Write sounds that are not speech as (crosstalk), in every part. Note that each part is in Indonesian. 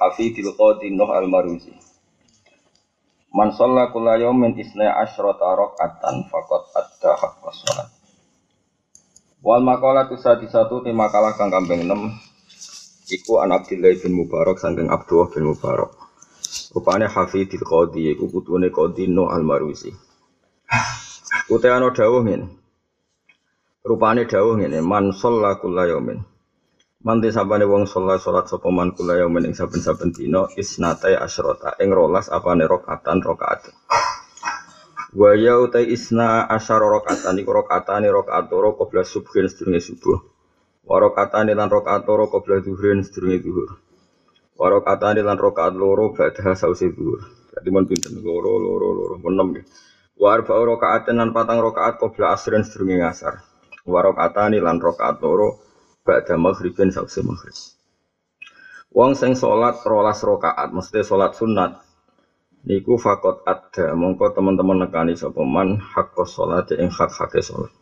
Hafidil Qadi Nuh Al-Maruzi. Man shalla kulla yawmin isna asyrata raka'atan faqad adda haqqas shalat. Wal maqalatu sadisatu ti makalah kang kambing 6 iku an Abdullah bin Mubarak saking Abdullah bin Mubarak. Rupane Hafidil Qadi iku putune Qadi Nuh Al-Maruzi. Utayana dawuh ngene. Rupane dawuh ngene, man shalla kulla yawmin. Manti sabane wong sholat sholat sapa man kula yaumin ing saben-saben dina isnatai asyrota ing rolas apane rakaatan rakaat. Wa ya utai isna asyara rakaatan iku rakaatane rakaat loro qabla subhin sedurunge subuh. Wa rakaatane lan rakaat loro qabla zuhrin sedurunge zuhur. Wa rakaatane lan rakaat loro badha sause zuhur. Dadi mun pinten loro loro loro enem. Wa arba lan patang rakaat qabla asrin sedurunge ngasar. Wa rakaatane lan rakaat loro ba'da maghribin sausi maghrib. Wong sing salat rolas rakaat, mesti salat sunat. Niku fakot ada, mongko teman-teman nekani sapa man hakka salat ing hak-hake salat.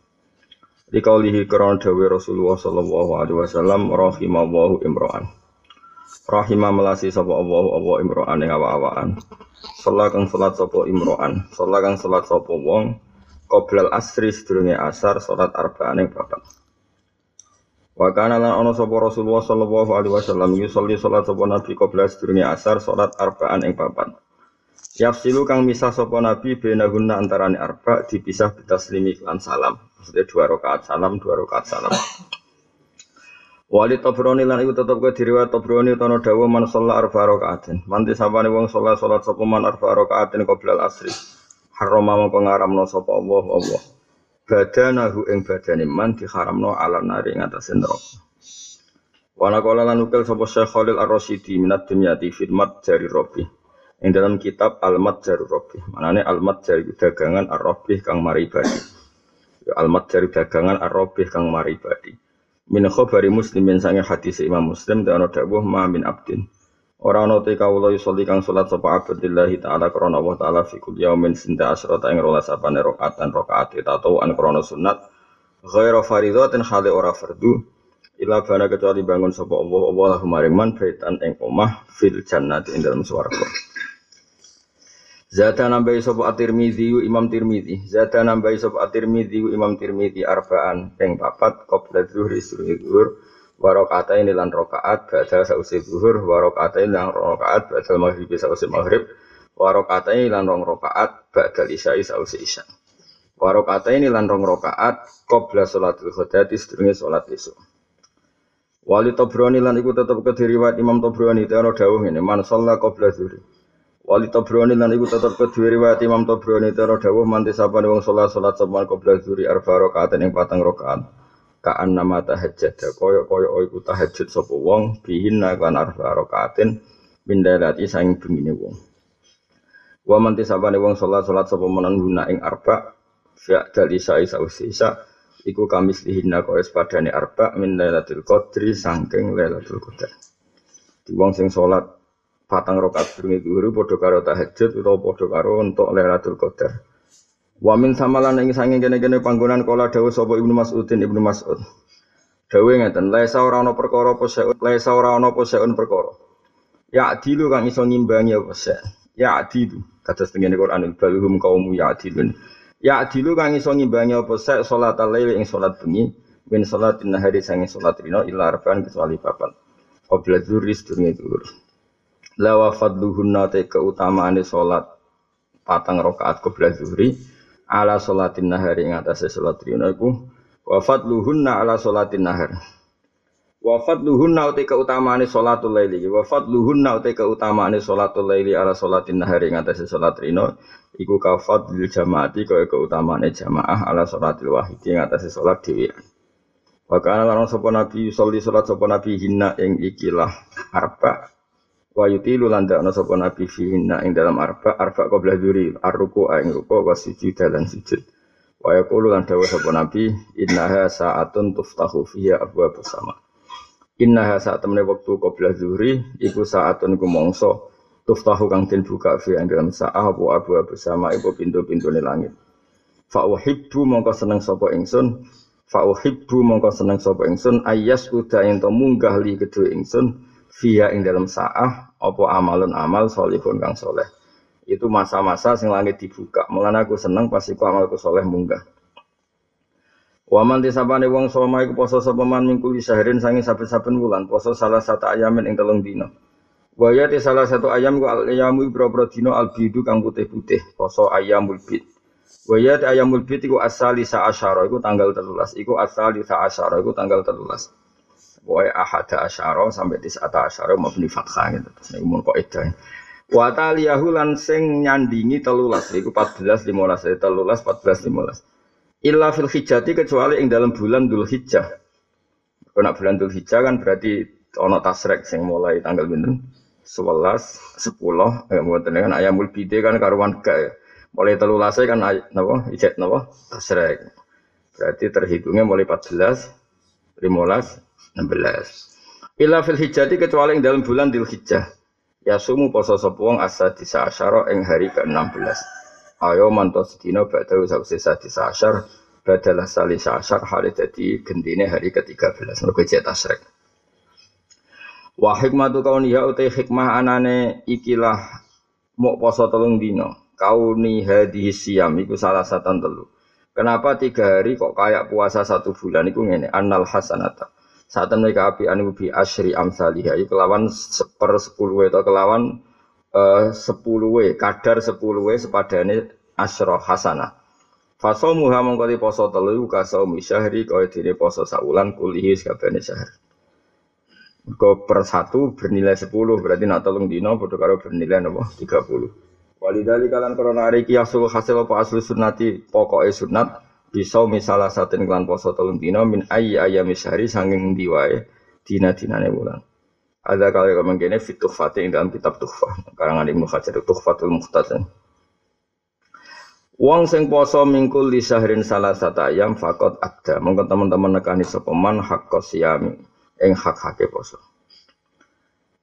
Di kaulihi kron dawe Rasulullah sallallahu alaihi wasallam rahimallahu imro'an. Rahimah melasi sapa Allah Allah imro'an ing awa-awaan. Salat kang salat sapa imro'an, salat kang salat sapa wong qoblal asri sedurunge asar salat arba'ane bapak. Wa kana lan ana sapa Rasulullah sallallahu alaihi wasallam yusolli salat sapa nabi qabla sedurunge asar salat arba'an ing papat. Yafsilu kang misah sapa nabi benahunna antarane arba dipisah bitaslimi lan salam. Maksudnya dua rakaat salam, dua rakaat salam. Wali Tabrani lan iku tetep ke diriwayat Tabrani tono dawa man sholat arba rakaatin. Manti sapane wong sholat sholat sapa man arba rakaatin qabla asri. Harama mongko ngaramno sapa Allah Allah badanahu ing badane man diharamno ala nari ing atase neraka. Wa naqala lan ukil sapa Syekh Khalil Ar-Rasyidi minat dimyati fitmat jari robi. Ing dalam kitab Al-Mat Jari Robi. Manane Al-Mat Jari dagangan Ar-Robi kang mari badi. Ya, Al-Mat Jari dagangan Ar-Robi kang mari badi. Min khabari muslimin sange hadis Imam Muslim dan ana dawuh ma min abdin. Ora ana te kawula yusolli kang salat sapa abdillahi taala krana Allah taala fi kulli yaumin sinta asrata ing rolas apane rakaatan rakaat tato an krana sunat. Ghaira fardhatin hale ora fardu. Ila bana kecuali bangun sapa Allah Allah lahu maring man baitan ing omah fil jannati ing dalam swarga. Zata nambahi sapa at-Tirmidzi Imam Tirmidzi Zata nambahi sapa at-Tirmidzi Imam Tirmidzi arbaan ping papat qabla zuhri zuhur warokata ini lan rokaat ba'da sausi zuhur warokata ini lan rokaat ba'da maghrib sausi maghrib warokata ini lan rong rokaat ba'da isya'i sausi isya. Warokata ini lan rong rokaat qabla sholatul khudati sedurunge sholat isuk Wali Tobroni lan iku tetep kediriwayat Imam Tobroni teono dawuh ini man sholla qabla zuhri. Wali Tobroni lan iku tetep kediriwayat Imam Tobroni teono dawuh manti sapane wong sholat sholat saban qabla zuhri? Arba rokaat ing patang rokaat kaan nama tahajud koyo koyo iku tahajud sapa wong bihin lan arba rakaatin mindalati saing bengine wong. Wa man tisabane wong salat salat sapa menan guna ing arba fa dal isa isa isa iku kamis lihinna koyo sepadane arba min lailatul qadri saking lailatul qadar. Di wong sing salat patang rakaat durunge zuhur padha karo tahajud utawa padha karo untuk lailatul qadar Wa min samalan ing sange kene-kene panggonan kala dawuh sapa Ibnu Mas'udin Ibnu Mas'ud. Dawuh ngeten, laisa ora ana perkara apa seun, laisa ora ana apa seun perkara. Ya adilu kang iso ngimbangi apa se. Ya adilu kados tengene Quran balhum kaumu ya adilun. Ya adilu kang iso ngimbangi apa se salat lail ing salat bengi min salatin nahari sange salat rino illa arban kecuali papat. Qabla dzuri sedurunge dzur. La wa fadluhunna te keutamaane salat patang rakaat qabla dzuri ala sholatin nahari ing atase salat rino iku wa fadluhunna ala sholatin nahar. Wa fadluhunna uti keutamaane salatul laili wa fadluhunna uti keutamaane salatul laili ala sholatin nahari ing atase salat rino iku ka fadlil jamaati kaya keutamaane jamaah ala sholatil wahidi ing atase salat dhewean. Wa kana lan sapa nabi sholli salat sapa nabi hinna ing ikilah arba Wa yutilu lan dakno sapa nabi fihinna ing dalam arba arba qabla dzuri arruku ing ruku wa sujud dan sujud. Wa yaqulu lan dawuh sapa nabi innaha sa'atun tuftahu fiha abwaabus sama. Innaha saat temene wektu qabla dzuri iku sa'atun iku mangsa tuftahu kang den buka fi ing dalam sa'ah apa abwaabus sama iku pintu-pintune langit. Fa uhibbu mongko seneng sapa ingsun Fa uhibbu mongko seneng sapa ingsun ayas uda ento munggah li kedue ingsun via ing dalam saah apa amalun amal solihun kang soleh itu masa-masa sing langit dibuka mulane aku seneng pas iku amalku soleh munggah Waman disabane wong soma iku poso sapa man mingkul sahrin sangi saben-saben wulan poso salah satu ayamin ing telung dina. Waya di salah satu ayam ku al ayamu ibro dino al bidu kang putih-putih poso ayamul bid. Waya di ayamul bid iku asali sa asyara iku tanggal 13 iku asali sa asyara iku tanggal 13. Pokoknya ahada asyara sampai tisata asyara mabni fathah gitu. Terus ini umum kok edah. Wa taliyahu lan sing nyandingi telulas. Iku 14, 15, eh, telulas, 14, 15. Illa fil hijjati kecuali ing dalam bulan dul hijjah. Kalau bulan dul hijjah kan berarti ono tasrek sing mulai tanggal binten. 11, 10, eh, mau kan ayamul bide kan karuan gak ya. Mulai telulasnya kan napa ijet napa tasrek. Berarti terhitungnya mulai 14, 15, 16. Ila fil hijjati kecuali yang dalam bulan dil hijjah. Ya sumu poso sopuang asa disa asyara ing hari ke-16. Ayo manto sedino badau sausi sadisa asyar badalah salisa asyar hari jadi gendine hari ke-13. Mereka jatuh tasrek. Wa hikmatu kauniha utai hikmah anane ikilah mau poso telung dino. Kauni hadhi siam iku salah satu telu. Kenapa tiga hari kok kayak puasa satu bulan iku ngene annal hasanata saat mereka api anu bi asri amsalihah itu kelawan seper sepuluh atau kelawan uh, sepuluh we kadar sepuluh sepadane asro hasana Faso muha mengkoti poso telu kasau misyahri kau dini poso saulan kulihi sekabane syahr. Kau per satu bernilai sepuluh berarti nak tolong dino bodoh karo bernilai nopo tiga puluh. Walidali kalian korona hari kiasul hasil apa asli sunati pokoknya sunat bisa misalnya saten klan poso tolong dino min ayi ayam misyari sanging diwae dina dinane bulan. Ada kali kamu gini fitur fatih dalam kitab tuhfah karangan ibnu Hajar tuhfatul muhtasan. Wong sing poso mingkul di syahrin salah satu ayam fakot ada. Mungkin teman-teman nekani sopeman hak kosyami ing hak hake poso.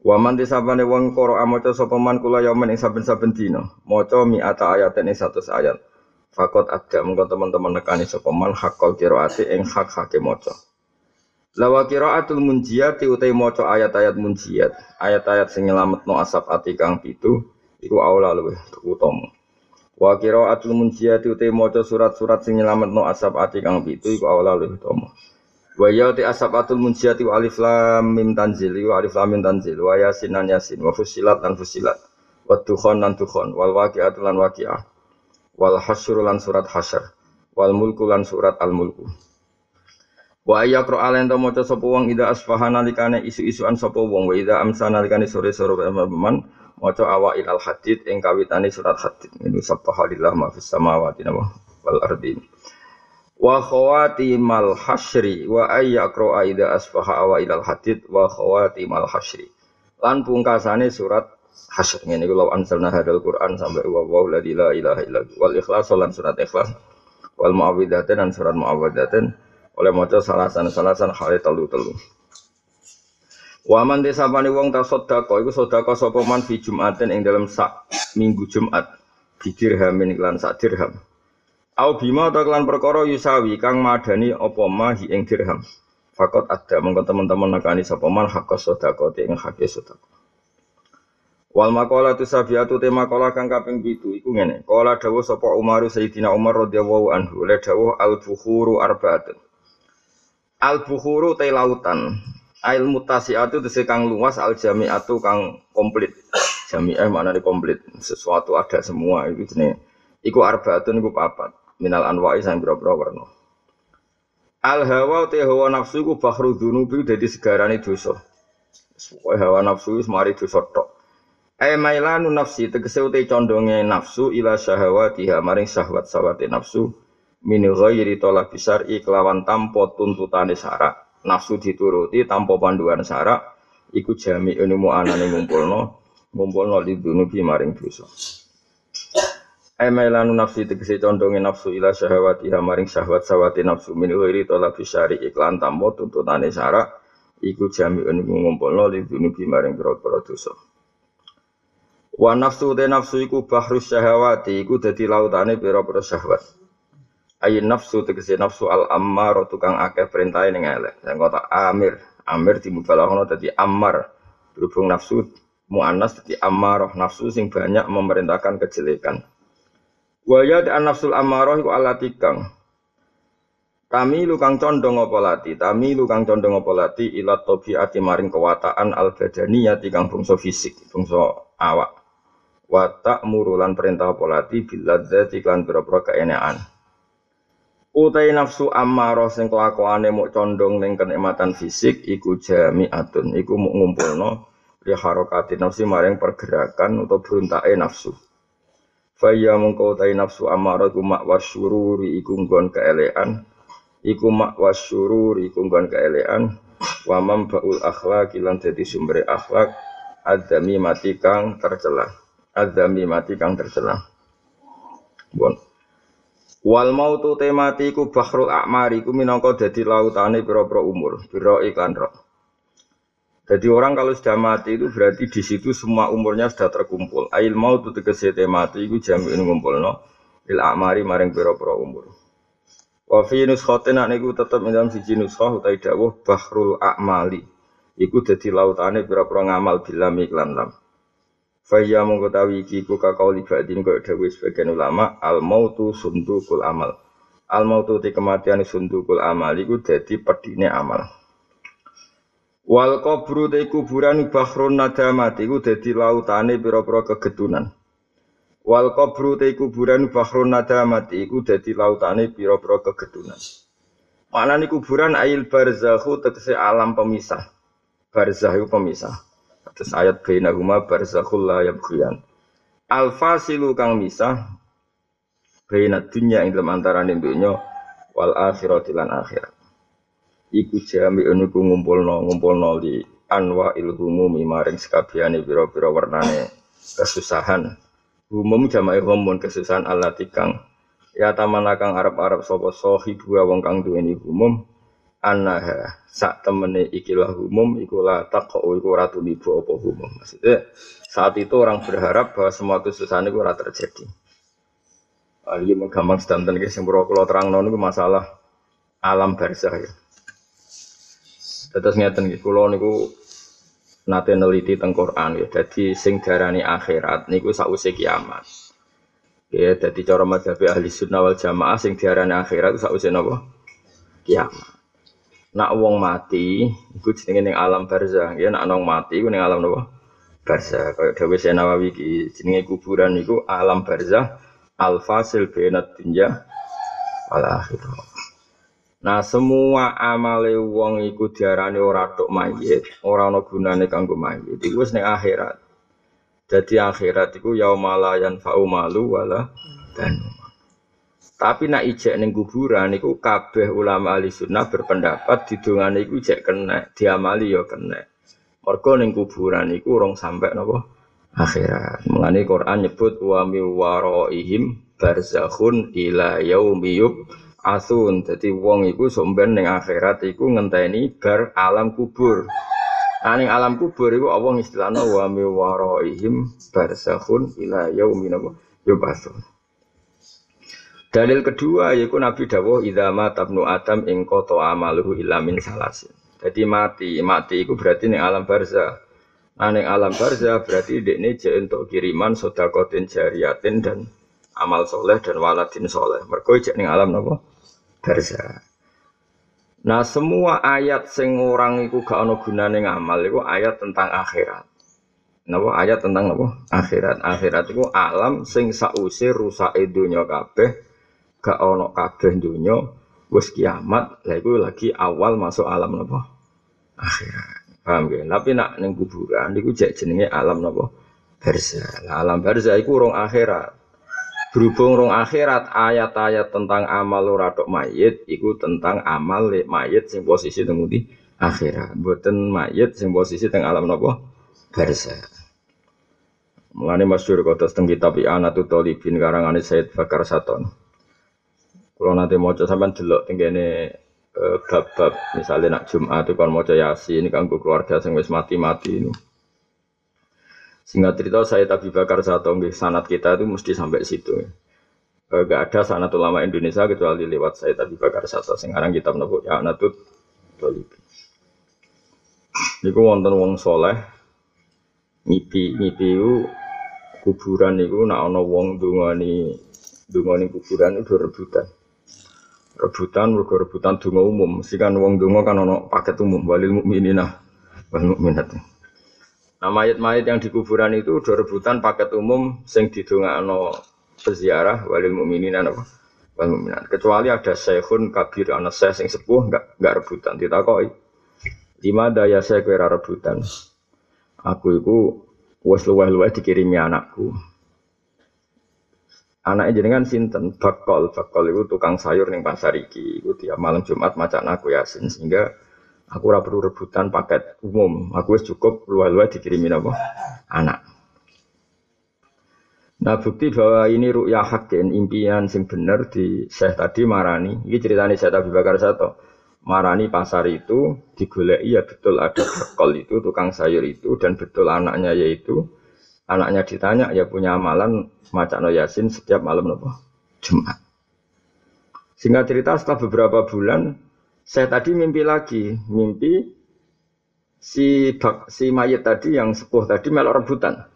Waman disabane wong koro amoco sopeman kula yaman ing saben-saben dino. Moco mi ata ayat ing satu ayat. Fakot ada mengko teman-teman nekani sapa man hakol qiraati ing hak hake maca. Lawa qiraatul munjiyati utai maca ayat-ayat munjiyat, ayat-ayat sing nyelametno asap ati kang pitu iku aula luwih utama. Wa qiraatul munjiyati utai maca surat-surat sing nyelametno asap ati kang pitu iku aula luwih utama. Wa ya ti asabatul munjiyati wa alif lam mim tanzil wa alif lam mim tanzil wa yasin lan yasin wa fusilat lan fusilat wa dukhon lan dukhon wal waqi'atu lan waqi'ah wal hasyru lan surat hasyr. Wal mulku lan surat al mulku wa ayya qra alen maca sapa wong ida asfahana likane isu-isuan sapa wong. Wa ida amsana likane sore-sore man maca awa ilal hadid ing kawitane surat hadid. Ini subhanallah ma fis samawati wal ardi. Wa mal hasyri wa ayya qra ida asfaha awa ilal hadid wa mal hasyri. Lan pungkasane surat hasyr ngene iku law anzalna hadal Quran sampai wa wa la ilaha illa wal ikhlas lan surat ikhlas. Wal muawwidzatain dan surat muawwidzatain oleh maca salasan salasan hale telu-telu. Waman desa pani wong ta sedekah iku sedekah sapa man fi Jumatin ing dalam sak minggu Jumat. Bi dirhamin lan sak dirham. Au bima ta kelan perkara yusawi kang madani apa mahi ing dirham. Fakot ada mengko teman-teman nekani sapa man hak sedekah ing hak sedekah Wal makola tu sabiatu tema kola kang kaping pitu iku ngene. Kola dawuh sapa Umar Sayyidina Umar radhiyallahu anhu le dawuh al bukhuru arbaatun. Al bukhuru te lautan. Ail mutasiatu tese kang luas al jamiatu kang komplit. Jami'ah mana di komplit. Sesuatu ada semua itu jenenge. Iku arbaatun iku papat. Minal anwa'i sang boro-boro warna. Al hawa te hawa nafsu iku bahru dzunubi dadi segarane dosa. Pokoke hawa nafsu wis mari dosa tok. Ai mailanu nafsi tegese uti condonge nafsu ila syahawatiha maring syahwat sawate nafsu. Min ghairi talabi syar'i kelawan tanpa tuntutane syarak. Nafsu dituruti tanpa panduan syarak. Iku jami ilmu anane ngumpulno ngumpulno li dunubi maring dosa. Emelanu nafsi tegese condonge nafsu ila syahwati maring syahwat sawati nafsu. Min ghairi talabi syari iklan tambo tuntutane syara iku jami ilmu ngumpulno li dunubi maring pira-pira dosa Wa nafsu te nafsu iku bahru syahwati iku dadi lautane pira-pira syahwat Ayin nafsu tegese nafsu al ammar tukang akeh perintahe ning elek. Yang kota amir, amir dimubalaghana dadi ammar. Berhubung nafsu muannas dadi ammarah nafsu sing banyak memerintahkan kejelekan. Wa ya an nafsul ammarah iku alati kang Tami lukang condong apa lati, tami lukang condong apa lati ila tabiati maring kewataan al badaniyati kang bangsa fisik, bangsa awak. Wa ta'murulan perintah apa lati bil ladzati kan pira-pira keenekan. Utai nafsu ammarah sing kelakuane muk condong ning kenikmatan fisik iku jami'atun iku muk ngumpulno li harokati nafsi maring pergerakan atau beruntake nafsu. Faya mengkau utai nafsu ammarah iku mak wasyururi iku nggon keelean iku mak wasyururi iku nggon keelean wa mambaul akhlaq lan dadi sumber akhlak adzami mati kang tercela. Adzami mati kang tercela. Bon. Wal mautu temati ku bahrul akmari ku minangka dadi lautane pira-pira umur, pira iklan roh. Jadi orang kalau sudah mati itu berarti di situ semua umurnya sudah terkumpul. Ail mautu tegese temati iku jami'in ngumpulno il akmari maring pira-pira umur. Wa fi nuskhatin niku tetep dalam siji nuskhah utawi dawuh bahrul akmali. Iku dadi lautane pira-pira ngamal bilam iklan lam. Faya mengkotawi iki ku kakau libadin kau dawai sebagian ulama al mautu sundukul amal. Al mautu ti kematian sundukul amal iku dadi pedine amal. Wal kubru te kuburan bahrun nadamat iku dadi lautane pira-pira kegedunan. Wal kubru te kuburan bahrun nadamat iku dadi lautane pira-pira kegedunan. Maknane kuburan ail barzakhu tegese alam pemisah. Barzah iku pemisah. Terus ayat bainahuma barzakhul la yabghiyan. Al fasilu kang misah bainat dunya ing dalam antarané dunya wal akhirati lan akhirat. Iku jami uniku ngumpulno ngumpulno li anwa il humumi maring sekabehane pira-pira warnane kesusahan. Umum jamae humum kesusahan Allah tikang ya tamana kang arep-arep sapa sahibu wong kang duweni umum anaha sak temene ikilah umum ikulah takau iku ratu ibu apa umum maksudnya saat itu orang berharap bahwa semua kesusahan itu ora terjadi. Ah, ini gampang sedanten guys yang kalau terang non itu masalah alam barzah ya. Terus ngeten nggih kula niku nate neliti teng Quran ya. Dadi sing darani akhirat niku sausé kiamat. Ya dadi cara madzhab ahli sunnah wal jamaah sing diarani akhirat sausé napa? Kiamat nak wong mati iku jenenge ning alam barzah ya nak nong mati iku ning alam napa barzah kaya dawuh Nawawi iki jenenge kuburan iku alam barzah al fasil bainat dunya wal akhirah. Nah semua amale wong iku diarani ora tok mayit, ora ana gunane kanggo mayit. Iku wis ning akhirat. Jadi akhirat iku yaumala yanfa'u malu wala dan tapi nak ijek ning kuburan niku kabeh ulama ahli sunnah berpendapat didongane iku ijek kena, diamali ya kena. Mergo ning kuburan iku urung sampai napa akhirat. Mengani Quran nyebut wa mi waraihim barzakhun ila yaumi asun. Dadi wong iku somben ning akhirat iku ngenteni bar alam kubur. Nah, alam kubur iku Allah istilahna wa mi waraihim barzakhun ila yaumi yub'atsun. Dalil kedua yaitu Nabi dawuh idama tabnu adam ing koto amaluhu ilamin salasin. Jadi mati, mati itu berarti ning alam barza. Nah ning alam barza berarti dekne je untuk kiriman sodakotin jariatin dan amal soleh dan waladin soleh. Mergo jek ning alam napa? Barza. Nah semua ayat sing orang iku gak ono gunane ngamal iku ayat tentang akhirat. Napa ayat tentang apa? Akhirat. Akhirat iku alam sing sause rusak donya kabeh gak ono kabeh dunya wis kiamat lha iku lagi awal masuk alam napa akhirat paham ya tapi nak ning kuburan niku jek jenenge alam napa barzah lah alam barzah iku rong akhirat berhubung rong akhirat ayat-ayat tentang amal ora tok mayit iku tentang amal mayit sing posisi teng akhirat. Mboten mayit sing posisi teng alam napa? Barza. Mulane masyhur kota teng kitab I'anatul Talibin karangane Said Bakar Saton. Kalau nanti mau sampean delok tenggene eh, bab-bab misalnya nak Jumat itu kan mau Yasin ini kanggo keluarga sing wis mati-mati ini. Singkat cerita saya Abi Bakar Sato nggih sanat kita itu mesti sampai situ. Eh, gak ada sanat ulama Indonesia kecuali lewat saya Abi Bakar Sato. Sekarang kita menemukan ya Natut Talibin. Niku wonten wong soleh ngipi ngipi kuburan niku nak ana wong dungani dungani kuburan itu rebutan. Rebutan mergo rebutan donga umum. Mesti kan wong donga kan ana paket umum walil mukminina wal mukminat. Nah mayat-mayat yang di kuburan itu udah rebutan paket umum sing didongakno peziarah walil mukminina apa? Wal mukminat. Kecuali ada syekhun kabir ana syekh sing sepuh enggak enggak rebutan ditakoki. Lima daya saya kira rebutan. Aku itu Wes luweh-luweh dikirimi anakku. Anaknya jenengan sinten bakol, bakol itu tukang sayur ning pasar iki. Iku tiap malam Jumat macan aku yasin sehingga aku ora perlu rebutan paket umum. Aku wis cukup luweh-luweh dikirimi apa? Anak. Nah bukti bahwa ini ru'ya hakin, impian sing bener di Syekh tadi marani. Ini ceritanya Syekh Abi Bakar Sato. Marani pasar itu digoleki ya betul ada bekol itu tukang sayur itu dan betul anaknya yaitu anaknya ditanya ya punya amalan no yasin setiap malam nopo Jumat. Singkat cerita setelah beberapa bulan saya tadi mimpi lagi, mimpi si bak, si mayat tadi yang sepuh tadi melok rebutan.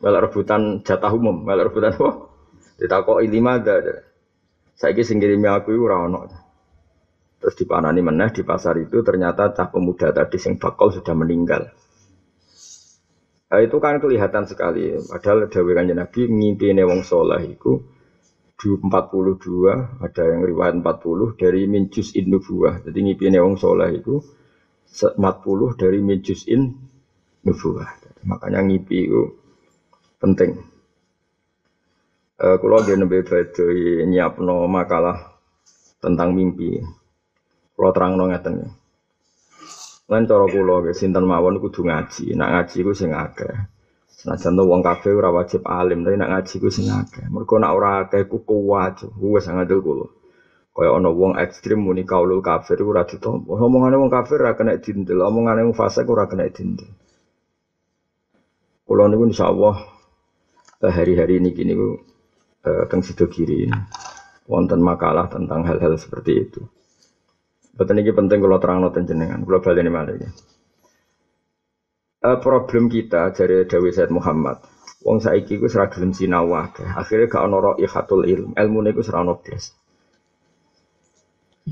Melok rebutan jatah umum, melok rebutan apa? Ditakok lima ada. Saya kira singgirimi aku ora ono. Terus dipanani meneh di pasar itu ternyata cah pemuda tadi sing bakal sudah meninggal. Nah, itu kan kelihatan sekali. Padahal Dawe Kanjeng Nabi ngimpi wong soleh itu 42 ada yang riwayat 40 dari minjus in nubuah. Jadi ngimpi wong soleh itu 40 dari minjus in nubuah. Makanya ngimpi itu penting. Uh, kalau dia nembe badai nyiapno makalah tentang mimpi. Kalau terang no. Lain cara kula nggih sinten mawon kudu ngaji. Nak ngaji ku sing akeh. Senajan to wong kabeh ora wajib alim, tapi nak ngaji ku sing akeh. Mergo nak ora akeh ku kuwat, wis ngandel kula. Kaya ana wong ekstrim muni kaulul kafir ora ditampa. Omongane wong kafir ora kena dindel, omongane wong fasik ora kena dindel. Kula niku insyaallah eh, hari-hari ini gini ku eh, teng sido kiri wonten makalah tentang hal-hal seperti itu. Betul ini penting kalau terang noten jenengan, kalau balik ini malah ya. Uh, problem kita dari Dewi Said Muhammad, wong saiki ku serah gelem sinau Akhirnya gak ono ikhatul ilm, ilmu niku serah.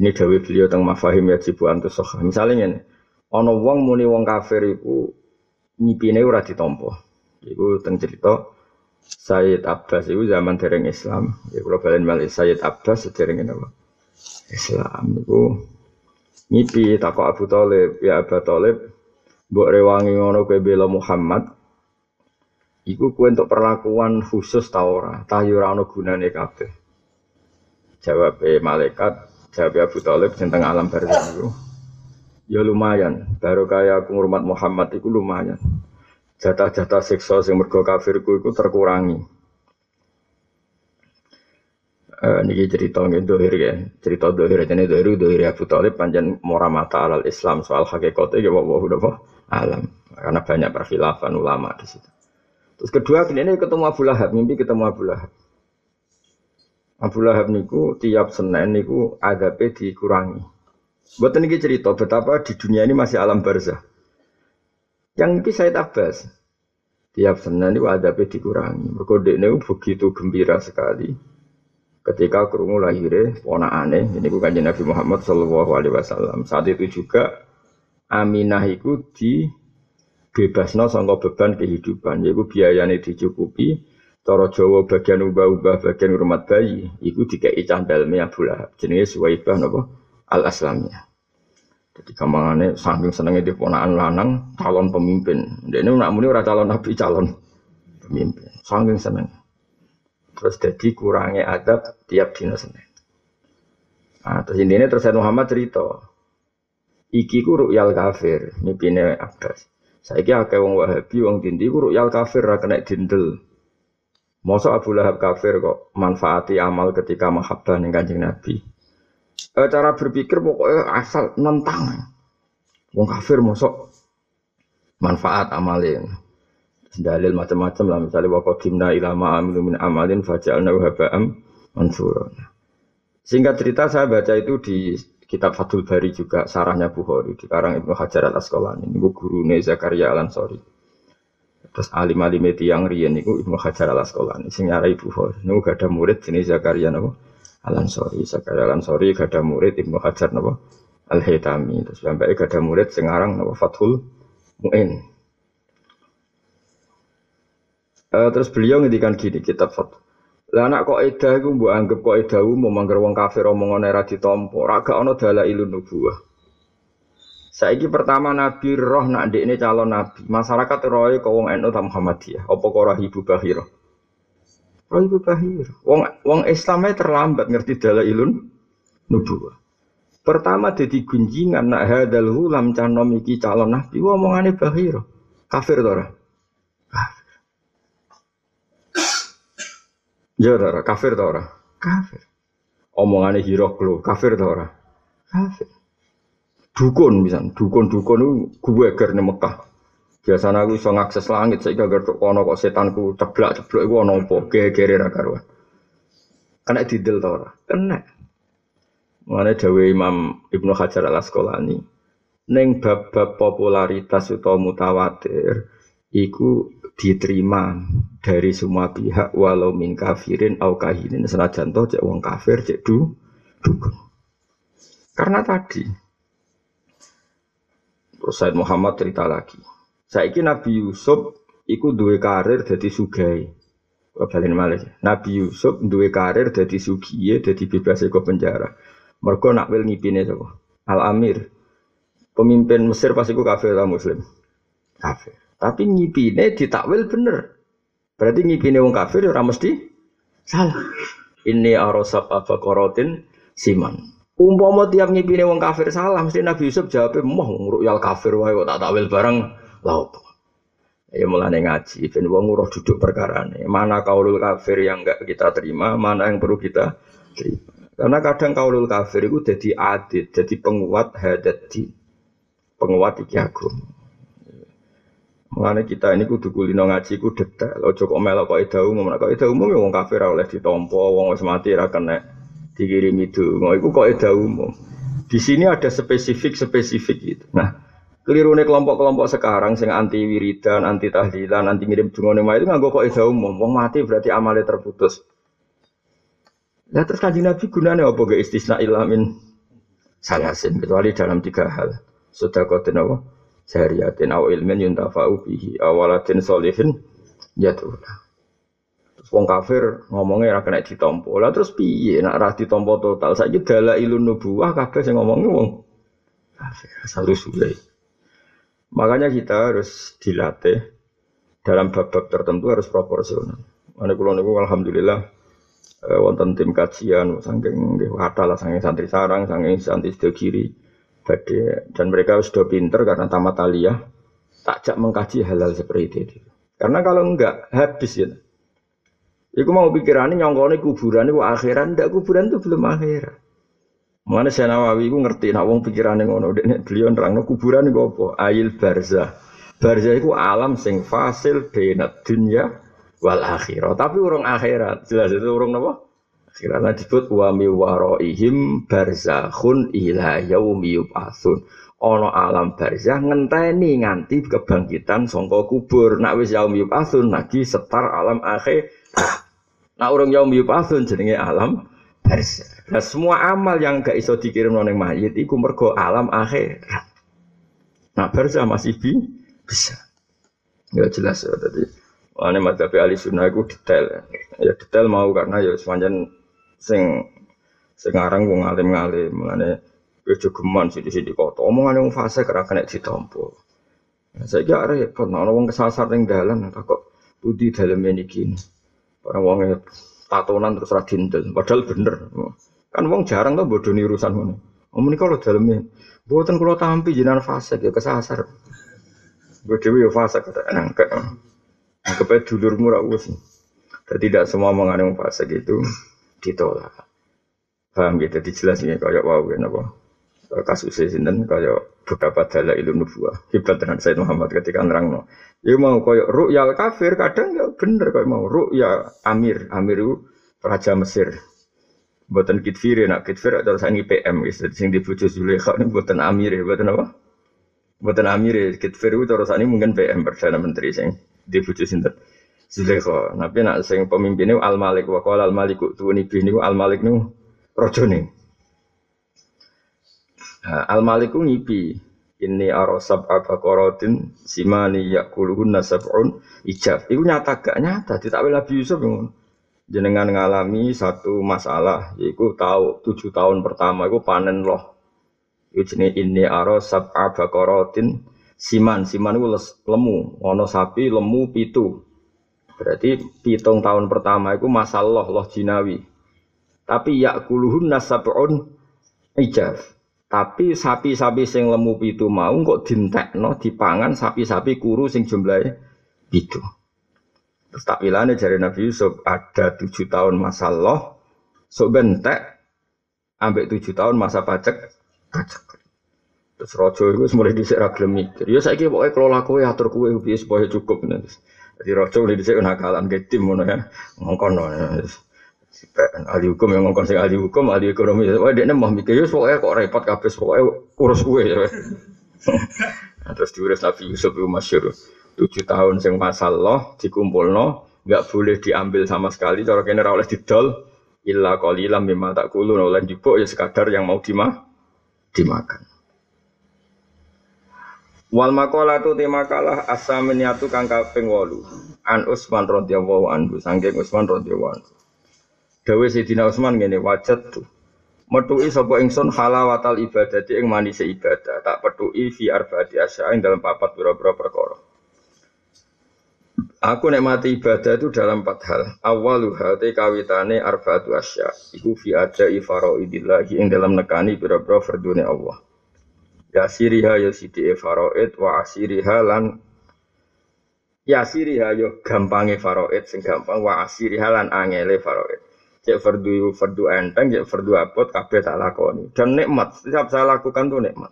Ini Dewi beliau tentang mafahim ya jibu antus soha. Misalnya ini, ono wong muni wong kafir iku nyipine ora ditampa. Iku teng cerita Sayyid Abbas itu zaman dereng Islam. Ya balen malih Sayyid Abbas sedereng apa? Islam itu ngipi takok Abu Thalib ya Abu Thalib mbok rewangi ngono kowe bela Muhammad. Iku kowe untuk perlakuan khusus ta ora? Ta yo ora ono gunane kabeh. Jawab malaikat jawab Abu Thalib tentang alam barzakh itu ya lumayan baru kaya aku ngurmat Muhammad itu lumayan. Jatah-jatah siksa sing mergo kafirku itu terkurangi Uh, niki cerita nggih dohir ya. Cerita dohir jane dohir dohir Abu Thalib panjang mora mata alal Islam soal hakikate ya udah alam. Karena banyak perfilafan ulama di situ. Terus kedua ini ketemu Abu Lahab, mimpi ketemu Abu Lahab. Abu Lahab niku tiap Senin niku adabe dikurangi. Buat ini cerita betapa di dunia ini masih alam barzah. Yang ini saya tabas. Tiap Senin niku adabe dikurangi. Ini begitu gembira sekali ketika kerungu lahirnya aneh ini bukan Nabi Muhammad Shallallahu Alaihi Wasallam. Saat itu juga Aminah itu di bebasno sangka beban kehidupan. Yaitu biayanya dicukupi Toro Jawa bagian ubah-ubah bagian rumah bayi itu dikei candal Abu Lahab. Jenenge Suwaibah al Aslamnya jadi kamangane saking senengnya di ponaan lanang calon pemimpin. Ini nak muni calon nabi calon pemimpin. Saking seneng Terus jadi kurangnya adab tiap dina Senin. Nah, terus ini terus Muhammad cerita. Iki ku ru'yal kafir, mipine Abbas. Saiki akeh wong Wahabi wong dindi ku ru'yal kafir ra kena dindel. Mosok Abu Lahab kafir kok manfaati amal ketika mahabbah ning Kanjeng Nabi. E, cara berpikir pokoknya asal nentang. Wong kafir mosok manfaat amalin. Dalil macam-macam lah. Misalnya wa qadimna ila ma amilu min amalin faja'alna haba'am mansura. Singkat cerita saya baca itu di kitab Fathul Bari juga sarahnya Bukhari di karang Ibnu Hajar al Asqalani ini guru Zakaria al Ansori terus alim alim itu yang rian itu Ibnu Hajar al Asqalani sing nyarai Bukhari. Ini gak ada murid jenis Zakaria nabo al Ansori Zakaria al Ansori gak ada murid Ibnu Hajar nabo al Haytami terus sampai gak ada murid sekarang nabo Fathul Muin uh, terus beliau ngedikan gini kitab Fathul lah anak kok edah iku mbok anggap kok edah umum mangger wong kafir omongan ora ditampa, ora gak ana dalailun nubuwah. Saiki pertama Nabi roh nak ndekne calon nabi. Masyarakat roe kok wong NU ta Muhammadiyah, apa kok roh ibu Bahira? Roh ibu Bahira. Wong wong Islamnya terlambat ngerti dalailun nubuwah. Pertama jadi gunjingan nak hadal hulam canom iki calon nabi, omongane Bahira. Kafir to ora? Ya ora, kafir ta ora? Kafir. Omongane Hiroklo, kafir ta ora? Kafir. Dukun bisa, dukun-dukun itu gue ger ning Mekah. Biasanya aku iso ngakses langit, saya gak tok kono kok setanku ceblak-ceblok iku ana apa, gegere ra karuan. Kena didel ta ora? Kena. Mengenai dawe Imam Ibnu Hajar al Asqalani, neng bab-bab popularitas utawa mutawatir, iku diterima dari semua pihak walau min kafirin au kahinin senajan toh cek wong kafir cek du dukun. Karena tadi terus Muhammad cerita lagi. Saiki Nabi Yusuf iku duwe karir jadi sugai. Balen malih. Nabi Yusuf duwe karir jadi sugiye jadi bebas ke penjara. Mergo nak wil ngipine? Al Amir. Pemimpin Mesir pas iku kafir atau muslim? Kafir. Tapi ngipine ditakwil bener. Berarti ngipine wong kafir ora mesti salah. Ini arosab apa korotin siman. Umpama tiap ngipine wong kafir salah, mesti Nabi Yusuf jawabnya, "Moh yal kafir wae kok tak takwil bareng laut." Ya mulane ngaji, ben wong nguruh duduk perkara ini. Mana kaulul kafir yang enggak kita terima, mana yang perlu kita terima. Karena kadang kaulul kafir itu jadi adit, jadi penguat hadat penguat iki. Mengenai kita ini kudu kulino ngaji ku detail. Ojo kok melok kok ida umum. Kok ida umum ya wong kafir oleh ditompo, wong wis mati ra kena dikirimi donga. Iku kok ida umum. Di sini ada spesifik spesifik gitu. Nah, keliru nih kelompok-kelompok sekarang sing anti wiridan, anti tahlilan, anti ngirim dungane itu nganggo kok ida umum. Wong mati berarti amalnya terputus. Nah terus kanjeng Nabi gunanya apa gak istisna ilamin salasin kecuali dalam tiga hal. Sudah kau apa? Jariyatin aw ilmin yuntafa'u bihi awalatin solihin yatuna terus wong kafir ngomongnya ra kena ditompo. Lah terus piye? Nak ra ditompo total? Saiki dala ilun nubuwah kabeh sing ngomongnya wong kafir asal usulai makanya kita harus dilatih dalam bab-bab tertentu harus proporsional. Mana kulo niku alhamdulillah eh, wonten tim kajian saking nggih lah saking santri sarang saking santri kiri badai dan mereka sudah pinter karena tamat aliyah takjak mengkaji halal seperti itu. Karena kalau enggak habis ya. Iku mau pikirannya nyongkone kuburan itu akhiran, ndak kuburan itu belum akhirat. Mana saya Nawawi itu ngerti, nak wong pikirannya ngono, dek beliau nerang kuburan itu apa? Ail barza. Barza itu alam sing fasil benat dunia wal akhirat. Tapi orang akhirat, jelas itu orang apa? Karena disebut wa mi waraihim barzakhun ila yaumi yub'atsun. Ana alam barzah ngenteni nganti kebangkitan sangka kubur. Nak wis yaumi yub'atsun lagi setar alam akhir. Nah urung yaumi yub'atsun jenenge alam barzah. Nah semua amal yang gak iso dikirim nang mayit iku mergo alam akhir. Nah barzah masih bi bisa. Ya jelas ya tadi. Ini madzhab ahli sunnah itu detail. Ya detail mau karena ya sepanjang sing sekarang wong ngalim-ngalim mengenai kejogeman sithik-sithik kota omongane wong fase kira kena ditampa. Saya kira repot. Ana wong kesasar ning dalan kok budi dalam ini gini orang wong tatonan terus ra padahal bener. Kan wong jarang tuh bodoh urusan ngono. Om menika lho daleme. Mboten kula tampi jenengan fase ya kesasar. Gue dewi ya fase kata nangkep. Nangkep dulurmu ra wis. Tidak semua mengandung fase gitu ditolak. Paham gitu dijelasin kayak wow ya napa. Kasusnya sinten kayak beberapa dalil ilmu nubuah. Hebat dengan Said Muhammad ketika nerangno. Ya mau koyo ru'ya kafir kadang ya bener koyo mau ru'ya Amir, Amir itu raja Mesir. Buatan kitfir nak kitfir atau sani PM guys. Jadi sing dibujuk Zulaikha ini buatan Amir, buatan apa? Buatan Amir, kitfir itu terus ini mungkin PM perdana menteri sing dibujuk sinten. Zulaikha. Tapi nak sing pemimpinnya Al Malik wa Al Malik tuwani bih niku Al Malik niku rajane. Nah, Al Malik ngipi ini arosab abakorotin simani yakuluhun nasabun ijab. Iku nyata gak nyata. Tidak Nabi Yusuf yang jenengan ngalami satu masalah. Iku tahu tujuh tahun pertama iku panen loh. Iku jenis ini arosab abakorotin siman. Siman itu lemu. Ono sapi lemu pitu. Berarti pitung tahun pertama itu masalah loh jinawi. Tapi yakuluhun nasabun ijab. Tapi sapi-sapi sing lemu pitu mau kok dintekno dipangan sapi-sapi kuru sing jumlahe pitu. Terus tak bilane jari Nabi Yusuf ada tujuh tahun masa loh, sok bentek, ambek tujuh tahun masa pajak, pajak. Terus rojo itu mulai disik ragilem mikir. Ya saya kira pokoknya kelola kue atur kue supaya cukup. Jadi rojo mulai disik nakalan ke tim ya, ngongkon. Ya. ahli hukum yang ngomong sing ahli hukum, ahli ekonomi. Wah, dia mau mikir, ya pokoknya kok repot kabeh, pokoknya urus gue ya. (laughs) nah, terus diurus Nabi Yusuf itu masyur. Tujuh tahun sing masalah dikumpul no, nggak boleh diambil sama sekali. Cara kene oleh didol, illa qalilam mimma takulun oleh jupuk ya sekadar yang mau dimah dimakan. Wal makola tu tema kalah asaminiatu kang kaping 8. An Usman radhiyallahu anhu, saking Usman radhiyallahu anhu. Dawe Sayyidina Utsman ngene wajat tuh. Metuki sapa ingsun halawatal ibadati ing manise ibadah, tak petuki fi arbaati asya ing dalam papat pira-pira perkara. Aku nek mati ibadah itu dalam empat hal. Awaluha te kawitane arbaatu asya. Iku fi adai faraidillah ing dalam nekani pira-pira fardune Allah. Ya siriha ya sidi faraid wa asiriha lan ya siriha yo ya gampange faraid sing gampang wa asiriha lan angele faraid cek fardu fardu enteng, cek fardu apot, kabeh tak lakoni. Dan nikmat, setiap saya lakukan tuh nikmat.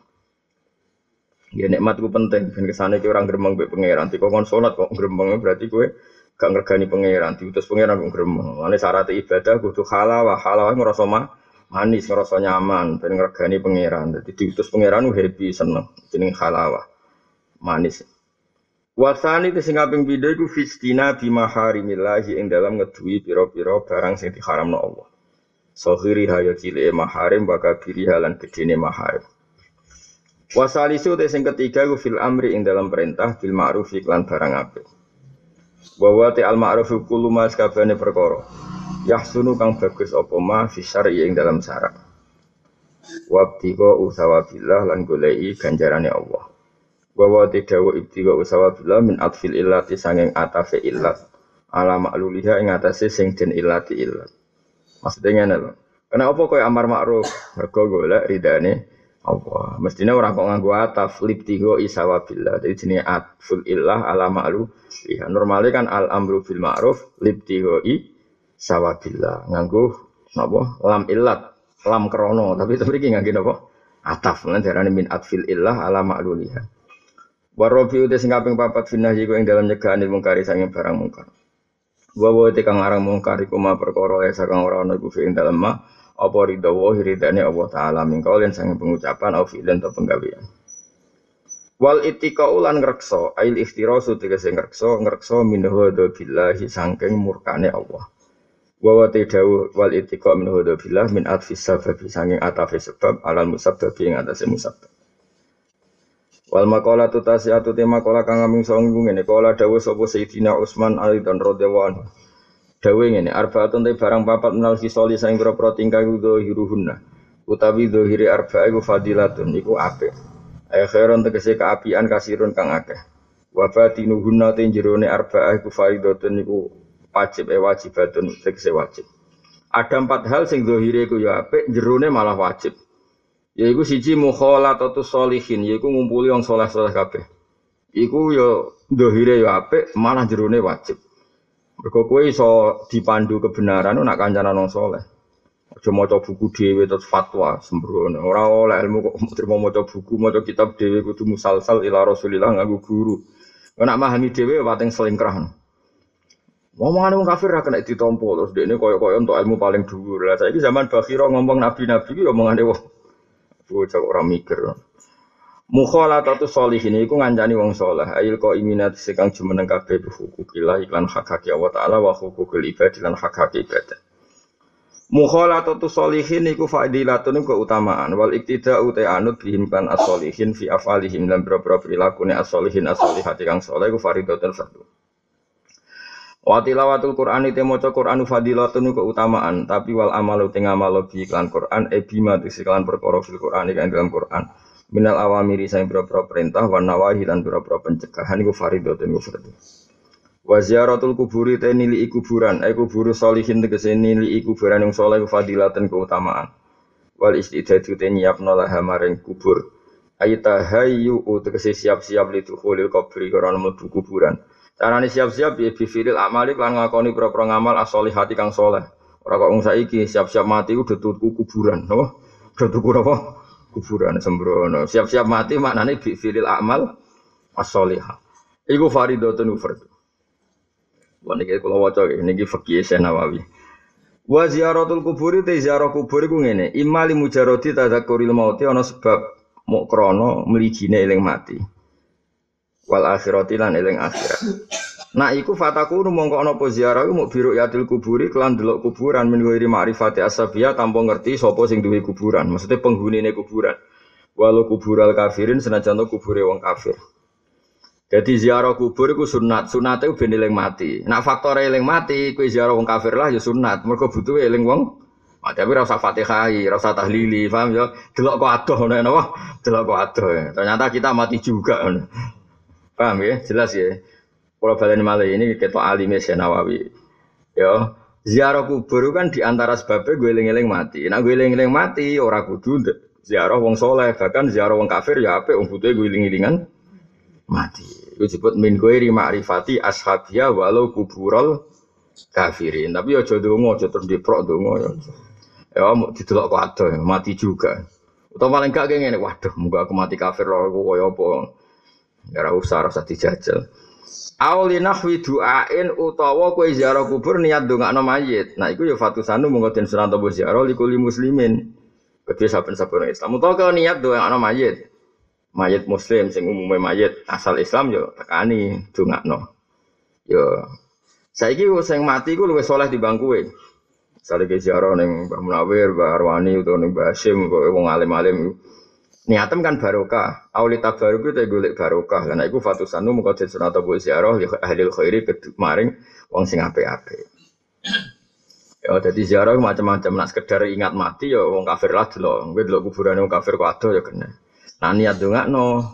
Ya nikmat itu penting. Dan ke sana ke orang gerembang be pangeran. Tiko kon sholat kok gerembang berarti gue gak ngergani pangeran. Diutus pangeran kok gerembang. Lalu syarat ibadah tuh halawah, halawah ngerasa mah manis, ngerasa nyaman, dan ngergani pangeran. Jadi diutus pangeran happy seneng. Jadi halawah, manis. Wasani itu sing kaping iku fistina bi maharimillahi ing dalam ngedui pira-pira barang sing diharamno Allah. Sohiri hayo cile maharim baka biri halan gedene maharim. Wasalisu te sing ketiga iku fil amri ing dalam perintah bil ma'ruf iklan barang apik. Wa te al ma'ruf kullu ma sakabane perkara. Yahsunu kang bagus apa ma fi syar'i ing dalam syarat. Wabtiqa usawabillah lan golei ganjarane Allah. Wawa tidawa ibtiga usawa bila min atfil illati sanging atafe illat ala makluliha ing atase sing den illati illat. Maksudnya ngene lho. Kenapa koyo amar makruf? Mergo golek ridane Allah. Mestinya orang kok nganggo ataf libtigo isawa billah. Jadi jenenge atful illah ala ma'lu. Iya, normalnya kan al amru bil ma'ruf libtigo i sawabillah. Nganggo napa? Lam illat, lam krono. Tapi (laughs) tapi iki nganggo napa? Ataf. Lan min atfil illah ala ma'luliha. Warobi udah sing kaping papat finah jiku ing dalam nyegahan ilmu kari sanging barang mungkar. Wa wa te kang arang mungkar iku ma perkara ya sakang ora ana iku dalam ma apa ridha wa ridane Allah taala min kaulin sanging pengucapan au fi'lan ta penggawean. Wal itika ulan ngrekso ail iftirasu tegese ngrekso ngrekso min hada billahi sangking murkane Allah. Wa wa te dawu wal itika min hada billah min atfis sabab sanging atafe sebab alal musabbab ing atase musabbab. Wal makola tu atu tema kola kang aming ngene kola dawuh sapa Sayyidina Utsman Ali dan radhiyallahu. Dawuh ngene arbaatun te barang papat menal fisoli saing pira-pira tingkah kudu hiruhunna. Utawi dohiri arba'a iku fadilatun iku apik. Ay khairon tegese kaapian kasirun kang akeh. Wa batinuhunna te jerone arba'a iku faidatun iku wajib e wajibatun tegese wajib. Ada empat hal sing dohire iku ya apik, jerone malah wajib. Yaiku siji mukhalatatu sholihin, yaiku ngumpuli wong saleh-saleh kabeh. Iku ya dohire ya apik, malah jerone wajib. Mergo kowe iso dipandu kebenaran nak kancanan wong saleh. Aja maca buku dhewe terus fatwa sembrono. Ora oleh ilmu kok terima maca buku, maca kitab dhewe kudu musalsal ila Rasulillah nganggo guru. Nek memahami dhewe pating selingkrah. Ngomongan wong kafir ra kena ditompo terus dekne koyo-koyo untuk ilmu paling dhuwur. Lah saiki zaman Bakhira ngomong nabi-nabi ki omongane wong bocah ora mikir. Mukhalatatu sholihin iku ngancani wong saleh. Ko iminat sekang jumeneng kabeh hukukillah iklan hak hak Allah taala wa hukukul ibad lan hak hak ibadah. Mukhalatatu sholihin iku fadilatun keutamaan wal iktida uta anut bihim kan as-sholihin fi afalihim lan boro-boro prilakune as-sholihin as-sholihati kang saleh iku faridatun fardu. Wa tilawatul Qur'an te maca Qur'anu fadilatun keutamaan tapi wal amalu teng amal bi iklan Qur'an e bima iklan perkara fil Qur'an kan dalam Qur'an minal awamiri sang boro-boro perintah wa nawahi lan boro-boro pencegahan iku faridatun iku fardhu. Wa ziyaratul kuburi te nili kuburan kuburu solihin tegese nili kuburan yang saleh fadilatun keutamaan. Wal istidadu te nyiapno laha maring kubur. Ayta hayyu tegese siap-siap li dukhulil qabri karena mlebu kuburan. Carane siap-siap ya bifilil amali lan ngakoni pro-pro ngamal as-solihati kang saleh ora kok saiki siap-siap mati udah tuku kuburan no udah tuku apa kuburan sembrono. Siap-siap mati maknane bi filil amal as-sholihah. Iku faridatun fardhu. Wong iki kula waca niki fikih Nawawi. Wa ziyaratul kuburi te ziarah kubur iku ngene, imali mujarradi tadzakuril mauti ana sebab mok krana mligine eling mati. Wal akhirati lan eling akhirat. Nah iku fataku mongko ana apa ziarah muk biru yatil kuburi kelan delok kuburan min ghairi ma'rifati asabiyah tanpa ngerti sapa sing duwe kuburan. Maksudnya penghunine kuburan. Walau kubural kafirin senajan kubure wong kafir. Jadi ziarah kubur iku sunat, sunate ben eling mati. Nak faktore eling mati, kuwi ziarah wong kafir lah ya sunat. Mergo butuhe eling wong mati. Tapi ora usah Fatihah, ora usah tahlili, paham ya? Delok kok adoh nek napa? Delok kok adoh. Ternyata kita mati juga. Paham ya? Jelas ya. Kalau balen malah ini ketua alim ya Nawawi. Ya, ziarah kubur kan di antara sebabnya gue eling-eling mati. Nah gue eling-eling mati orang kudu ziarah wong soleh bahkan ziarah wong kafir ya apa wong butuh gue eling-elingan mati. Gue sebut min gue ma'rifati ashabia walau kubural kafirin. Tapi ya jodoh ngo, jodoh terus diprok dongo ya. Ya mau didelok kok ada mati juga. Atau paling gak kayak waduh, muka aku mati kafir loh, aku koyo apa? Ya usah, rasa dijajal. Auli nahwi du'ain utawa kowe ziarah kubur niat ndongakno mayit. Nah iku ya fatusanu monggo den sunan tobo ziarah likuli muslimin. Kedhe saben-saben Islam utawa kowe niat ndongakno mayit. Mayit muslim sing umume mayit asal Islam yo ya tekani ndongakno. Yo ya, saiki sing mati ku luwih saleh timbang kowe. Ke ziarah ning Mbah Munawir, Mbah Arwani utawa ning Mbah Hasyim wong alim-alim Niatem kan barokah. Auli tabaruk itu golek barokah. Karena itu fatusanu muka jadi sunat abu ziarah li ahli khairi maring wong sing ape-ape. Ya jadi ziarah macam-macam. Nak sekedar ingat mati ya wong kafir lah dulu. Gue dulu kuburan wong kafir kok ada ya kena. Nah niat dongak no.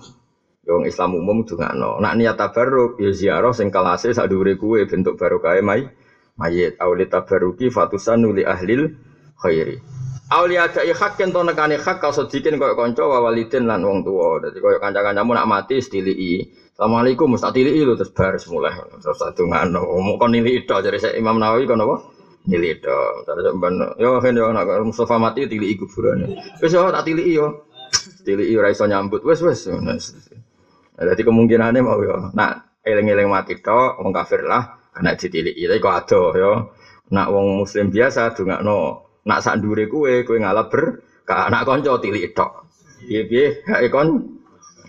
Ya wong Islam umum dongak no. Nak niat tabaruk ya ziarah sing kalase sak dhuwure kuwe bentuk barokah mai mayit. Auli tabaruki fatusanu li ahli khairi. Aulia ada hak yang to nekane hak kau sedikin kau konco wawalidin lan wong tua. Jadi kau kanca-kancamu nak mati stilii. Assalamualaikum mesti tilii lu terus bar mulai. Terus satu ngano mau kon nili itu jadi saya Imam Nawawi kon apa? Nili itu. Terus ben yo kan yo nak Mustafa mati tilii kuburan. Wis yo tak tilii yo. Tilii ora iso nyambut. Wis wis. Jadi kemungkinannya mau yo. Nak eling-eling mati tok wong kafir lah kena ditilii. Tapi kok ada yo. Nak wong muslim biasa dongakno Nak sak ndure kowe, kowe ngalap ber ka anak kanca tilik tok. Piye-piye gak kon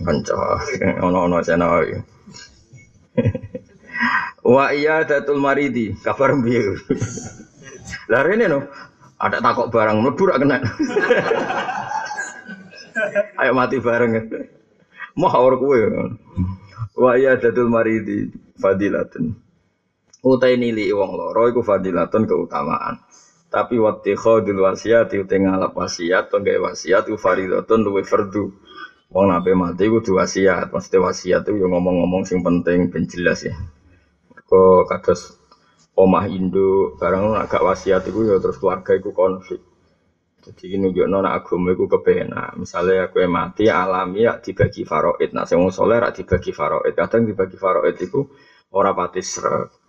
kanca ono-ono sena (laughs) Wa iya datul maridi, kabar piye? (laughs) Lah rene no, ada takok barang mlebu ra kena. (laughs) Ayo mati bareng. Mau ora kowe. Wa iya datul maridi fadilatun. Utai nili wong loro iku fadilatun keutamaan. Tapi waktu khodul wasiat itu ngalap wasiat gak wasiat itu faridatun luwe fardu. Wong nabe mati kudu wasiat. Maksudnya wasiat itu ngomong-ngomong sing penting ben jelas ya. Kok kados omah Indo barang agak wasiat itu ya terus keluarga itu konflik. Jadi nunjuk nona agama itu kebenar. Misalnya aku mati alami ya dibagi faroid. Nah, saya mau soleh dibagi faroid. Kadang dibagi faroid itu ora pati seret.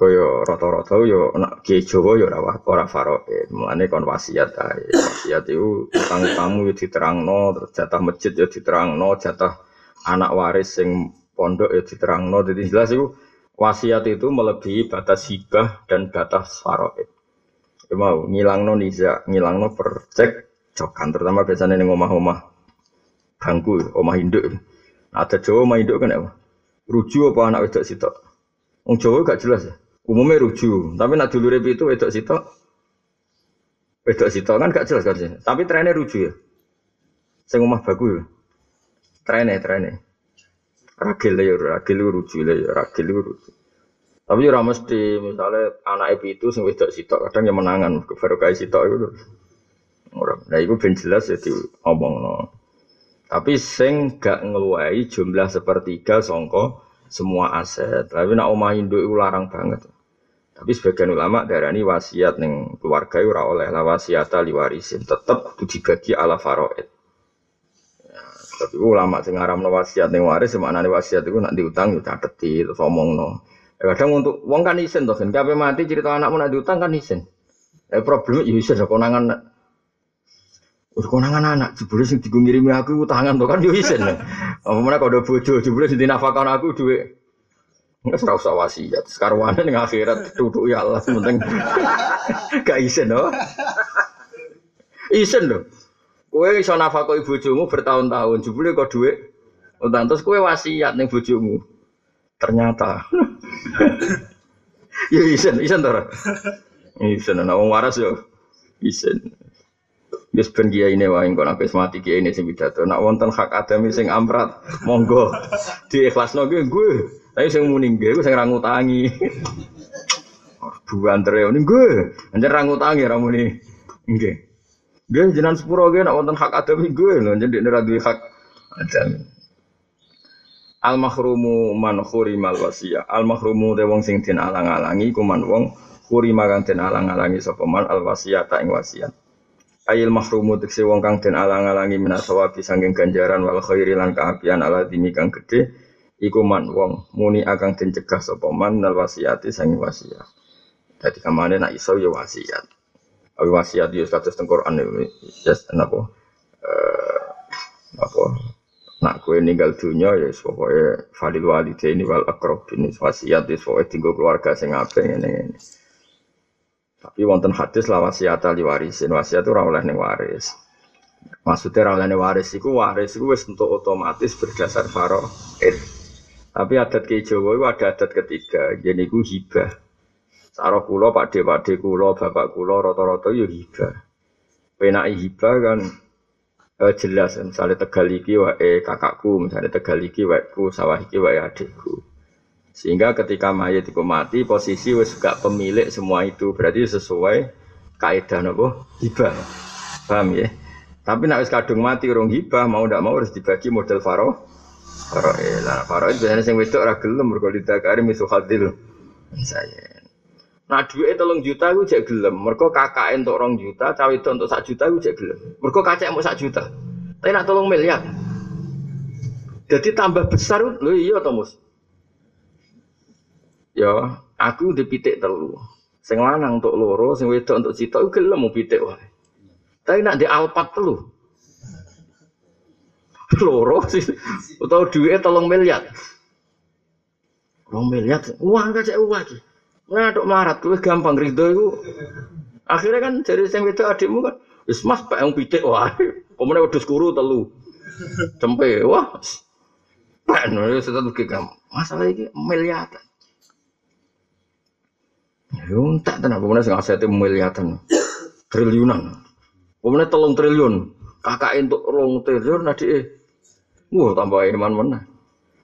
Kaya rata-rata yo nak ki Jawa yo ora ora faroid. Mulane kon wasiat ae. Wasiat itu utang kamu yo diterangno, terus jatah masjid yo diterangno, jatah anak waris sing pondok yo diterangno. Jadi jelas itu wasiat itu melebihi batas hibah dan batas faroid. Ya mau ngilang no niza, ngilang no percek cokan terutama biasanya nih omah-omah bangku, omah induk. Nah, ada Jawa omah induk kan apa? Ruju apa anak wedok sitok? Wong Jawa gak jelas ya. Umumnya ruju, tapi nak dulu itu wedok sitok. Wedok sitok kan gak jelas kan. Tapi trennya ruju ya. Sing omah baku ya. Trennya, trennya. Ragil ya, ragil ruju ya, ragil ruju. Tapi ora mesti misalnya anak itu sing wedok sitok kadang yang menangan baru kayak sitok itu. Ora. Nah itu ben jelas ya no. Tapi sing gak ngeluai jumlah sepertiga songko semua aset. Tapi nak omah induk itu larang banget. Tapi sebagian ulama darani wasiat neng keluarga ora oleh lah wasiat ali warisin tetep kudu dibagi ala faraid. Ya, tapi ulama sing ngaramno wasiat ning waris maknane wasiat itu nak diutang yo cateti terus omongno. Ya, kadang untuk uang kan isen toh kan. Kape mati cerita anakmu nak diutang kan isen. Eh problemnya ya isen konangan Wis konangan anak jebule sing digo aku utangan to kan yo isen. Apa meneh kok bojo jebule sing dinafakon aku dhuwit. Nggak ora usah wasiat. Sekarwane ning akhirat duduk ya Allah penting (laughs) gak isen loh. Isen loh. Kowe iso nafakoi bojomu bertahun-tahun jebule kok dhuwit utang terus kowe wasiat ning bojomu. Ternyata (laughs) ya isen, isen tora. Isen, nah wong waras yo isen. Wis ben kiai ini wae kok nek mati kiai ini sing pidato. Nak wonten hak adami sing amrat, monggo (laughs) diikhlasno kuwi gue. Tapi sing muni gue sing ra ngutangi. Buan tere ini gue, anjir ra ngutangi ra muni. Nggih. Nggih jenengan sepuro gue nak wonten hak adami gue lho, jadi ora duwe hak adami. Al mahrumu man khurimal wasiyah. Al mahrumu de wong sing den alang-alangi ku man wong khurima kang den alang-alangi sapa man al wasiyata ing wasiat. Ayil mahrumu tekse wong kang den alang-alangi minasawabi sanging ganjaran wal khairi lan kaapian ala dimi kang gedhe iku man wong muni akan den cegah sapa man nal wasiyati sanging wasiat. Dadi kamane nak iso ya wasiat. Awi wasiat yo status teng Quran ya napa? Eh apa? Nak kue ninggal dunia ya pokoknya falil walide ini wal akrobin wasiat ya pokoknya tinggal keluarga sing apa ini ini. Tapi wonten hadis lah wasiat ali warisin wasiat itu oleh nih waris. Maksudnya oleh nih waris itu waris itu wis untuk otomatis berdasar faroid. Tapi adat ke Jawa itu ada adat ketiga, jadi itu hibah. Saro kulo, pak de, pak de kulo, bapak kulo, roto-roto yo hibah. Penai hibah kan uh, jelas. Misalnya tegal iki wae kakakku misalnya tegal iki ku sawah iki wae adikku. Sehingga ketika mayat itu mati posisi wis gak pemilik semua itu. Berarti sesuai kaidah nopo? Hibah. Paham ya? Tapi nak wis kadung mati urung hibah mau ndak mau harus dibagi model faro faro eh lah faro itu biasanya sing wedok ora gelem mergo didakari misu hadil saya Nah duit tolong juta gue cek gelem. Mereka kakak untuk rong juta, cawe itu untuk sak juta gue cek gelem. Mereka kacek mau sak juta. Tapi nak tolong miliar. Jadi tambah besar lo iya Tomus. Ya, aku di pitik telu. Sing lanang untuk loro, sing wedok untuk cita, gelem mau pitik wae. Tapi nak di alpat telu. (laughs) Loro sih, atau duit tolong miliar. Rong miliar, uang kacek uang lagi. Ngaduk melarat kuwi gampang rido iku. Akhirnya kan jadi sing wedok adikmu kan wis mas pak yang pitik wah. Pemene wedhus kuru telu. Cempe wah. Pak no wis tetep gampang. Masalah iki miliaran. Yo tak tenan pemene sing asete miliaran. Triliunan. Pemene telung triliun. Kakak entuk rong triliun adike. Wah tambah iman mana.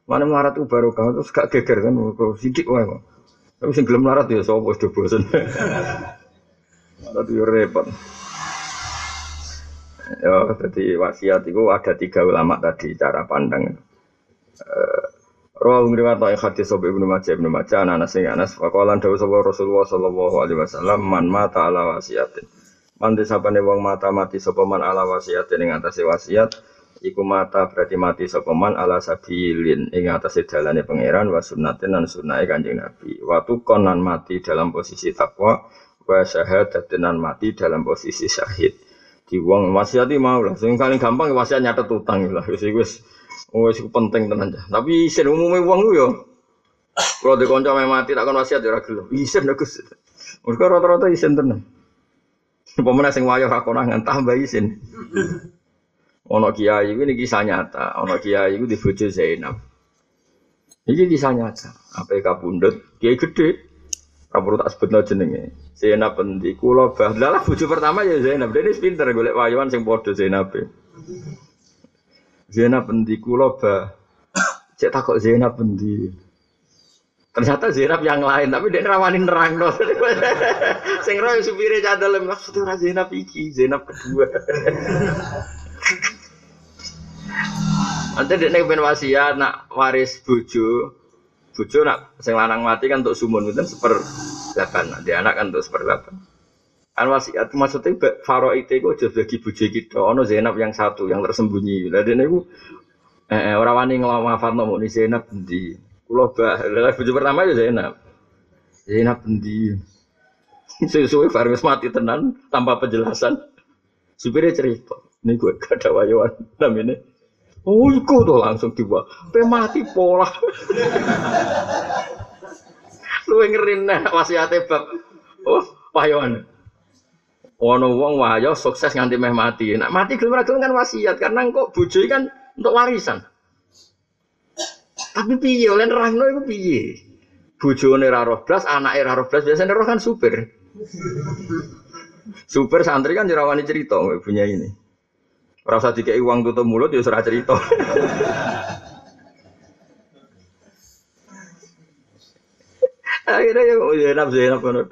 Mana melarat itu baru kau terus gak geger kan, sidik wae kok. Tapi sing gelem larat ya sapa wis bosen. (laughs) Tapi repot. Ya, jadi wasiat itu ada tiga ulama tadi cara pandang. Uh, Rawa ngriwat yang hadis sobe ibnu Majah ibnu Majah anak sing anas faqalan dawuh sapa Rasulullah sallallahu alaihi wasallam man mata ala wasiatin. Mandi sapane wong mata mati sapa man ala wasiat ing atase wasiat iku mata berarti mati sapa man ala sabilin ing atase dalane pangeran wa sunnatin lan sunnahe Kanjeng Nabi. Watu konan mati dalam posisi takwa wa syahadatin mati dalam posisi syahid. Di wong wasiat mau lah, sing paling gampang wasiat nyatet utang lah wis wis wis penting tenan. Tapi isin umume wong ku yo kalau di konco mati tak kon wasiat ora gelem. Isin Gus. Mergo rata-rata isin tenan. Pemenang sing wayo ra tambah isin. Ono kiai ini kisah nyata. Ono kiai itu di bojo Zainab. Ini kisah nyata. Apa kabundut? Kiai gede. Kamu tak sebut jenenge. Zainab endi kula bah. Lah bojo pertama ya Zainab. Dene pinter golek wayuan sing padha Zainab. Zainab endi kula bah. Cek takok Zainab endi. Ternyata Zainab yang lain, tapi dia rawanin nerang no. (laughs) Sing roy supire cadel maksudnya Zainab iki, Zainab kedua. (laughs) Nanti dia pengen wasiat nak waris bojo, bojo nak sing lanang mati kan untuk sumun itu seper delapan, nanti anak kan untuk seper delapan. Kan wasiat maksudnya faro itu kok jadi bagi bojo kita, ono Zainab yang satu yang tersembunyi. Lah dia niku eh, orang wani ngelawafat nomo ni Zainab di Kulo bah, lah bojo pertama ya Zainab. Zainab endi? (laughs) Sesuai Faris mati tenan tanpa penjelasan. Supirnya cerita, ini gue gak ada wayuan namanya. Oh, iku tuh langsung tiba. Pe mati pola. Lu ngerin nah wasiate bab. Oh, wayuan. Ono wong wayo sukses nganti meh mati. Nak mati gelem ra kan wasiat karena kok bojo kan untuk warisan. Tapi piye oleh nerangno iku piye? Bojone ra roh blas, anake ra roh blas, biasane roh kan super. Super santri kan jerawani cerita punya ini. Usah dikei uang tutup mulut ya ora cerita. Akhirnya ya oh ya nafsu ya nafsu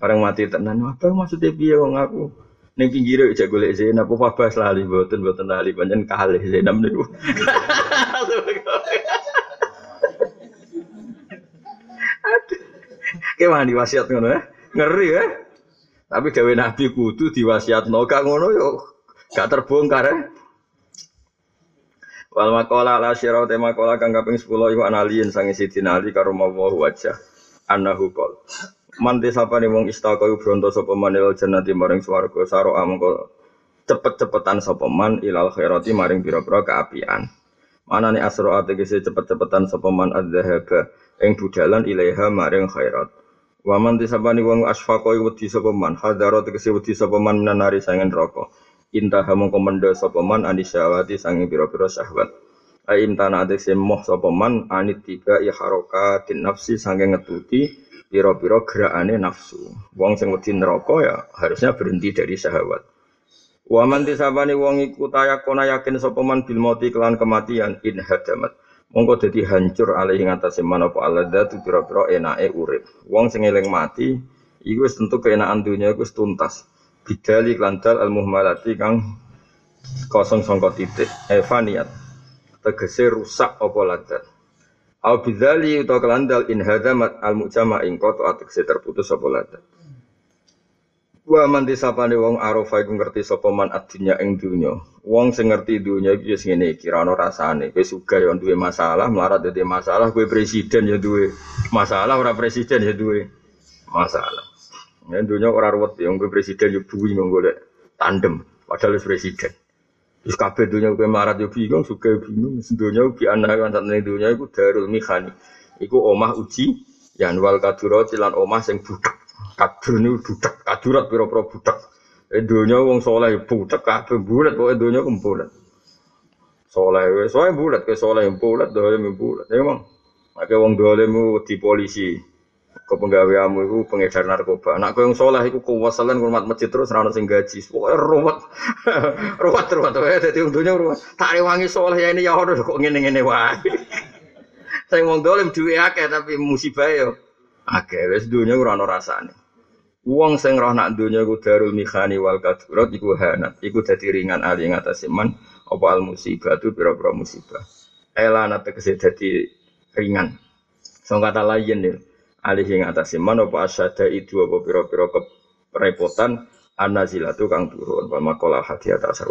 Orang mati tenan, apa maksudnya piye wong aku? Ning pinggire aja golek Zainab apa bahas lali mboten mboten lali pancen kalih Zainab niku. Kayak mandi wasiat ngono ya. Ngeri ya. Tapi gawe Nabi kudu diwasiatno gak ngono yo gak terbongkar ya. Wal makola la syirau te makola kang kaping 10 iku analiin sange Sidina Ali karo mawahu wajah annahu qol. Man desapane wong istaka iku bronto sapa manil jannati maring swarga saro amangka cepet-cepetan sapa man ilal khairati maring pira-pira kaapian. Manane asra ategese cepet-cepetan sapa man adzahaba ing budalan ilaiha maring khairat. Waman tisabani wong asfaqo wedi sapa man, hadaro tegese wedi sapa man menanari sangen neraka. Intaha mongko mendha sapa man anisyawati sange pira-pira syahwat. Aim tanah tegese moh sapa man anit tiba ya harokatin nafsi sange ngetuti pira-pira gerakane nafsu. Wong sing wedi neraka ya harusnya berhenti dari syahwat. Waman tisabani wong iku tayakona yakin sapa man bil mauti kelan kematian in hadamat mongko dadi hancur alih ing atase manapa aladzatu pira-pira enake urip wong sing eling mati iku tentu keenakan dunia iku tuntas bidali klantal al muhmalati kang kosong sangka titik evaniat tegese rusak apa ladzat au bidzali utawa kelandal in hadamat al mujama ing koto ategese terputus apa ladzat Wa man disapane wong arofa iku ngerti sapa man adinya ing dunya. Wong sing ngerti dunya iki wis ngene iki ra ono rasane. Kowe sugih ya duwe masalah, melarat dadi masalah, kowe presiden ya duwe masalah, ora presiden ya duwe masalah. Ya dunya ora ruwet ya kowe presiden ya bingung golek tandem padahal wis presiden. Terus kabeh dunya kowe melarat ya bingung, sugih bingung, dunya bi anak kan satene dunya iku darul mihani. Iku omah uji yan wal kadurati lan omah sing budek Kadur ini budak, kadurat pira-pira budak. Edonya wong soleh budak kabeh bulat kok edonya kum bulat. Soleh soleh bulat ke soleh bulat dolim bulat. Ya mong. Ake wong dolim di polisi. Kau penggaweamu itu pengedar narkoba. Nak kau yang soleh itu kuwasalan ngurmat masjid terus rana sing gaji. Pokoknya (laughs) ruwet, ruwet ruwet. Jadi untungnya ruwet. Tak rewangi soleh ya ini ya harus kok ngene ngene wae. (laughs) Saya wong dolim duwe akeh tapi musibah yo. Akeh wis dunya ora ana rasane. Wong sing roh nak donya iku darul mikhani wal kadurat iku hanat, iku dadi ringan ali ing atase man apa al musibah tu pira-pira musibah. Elana tegese dadi ringan. Song kata lain nih, ali ing atase man apa asyada itu apa pira-pira kerepotan An-nazilatu kang turun. Wa maqala hadiyata asar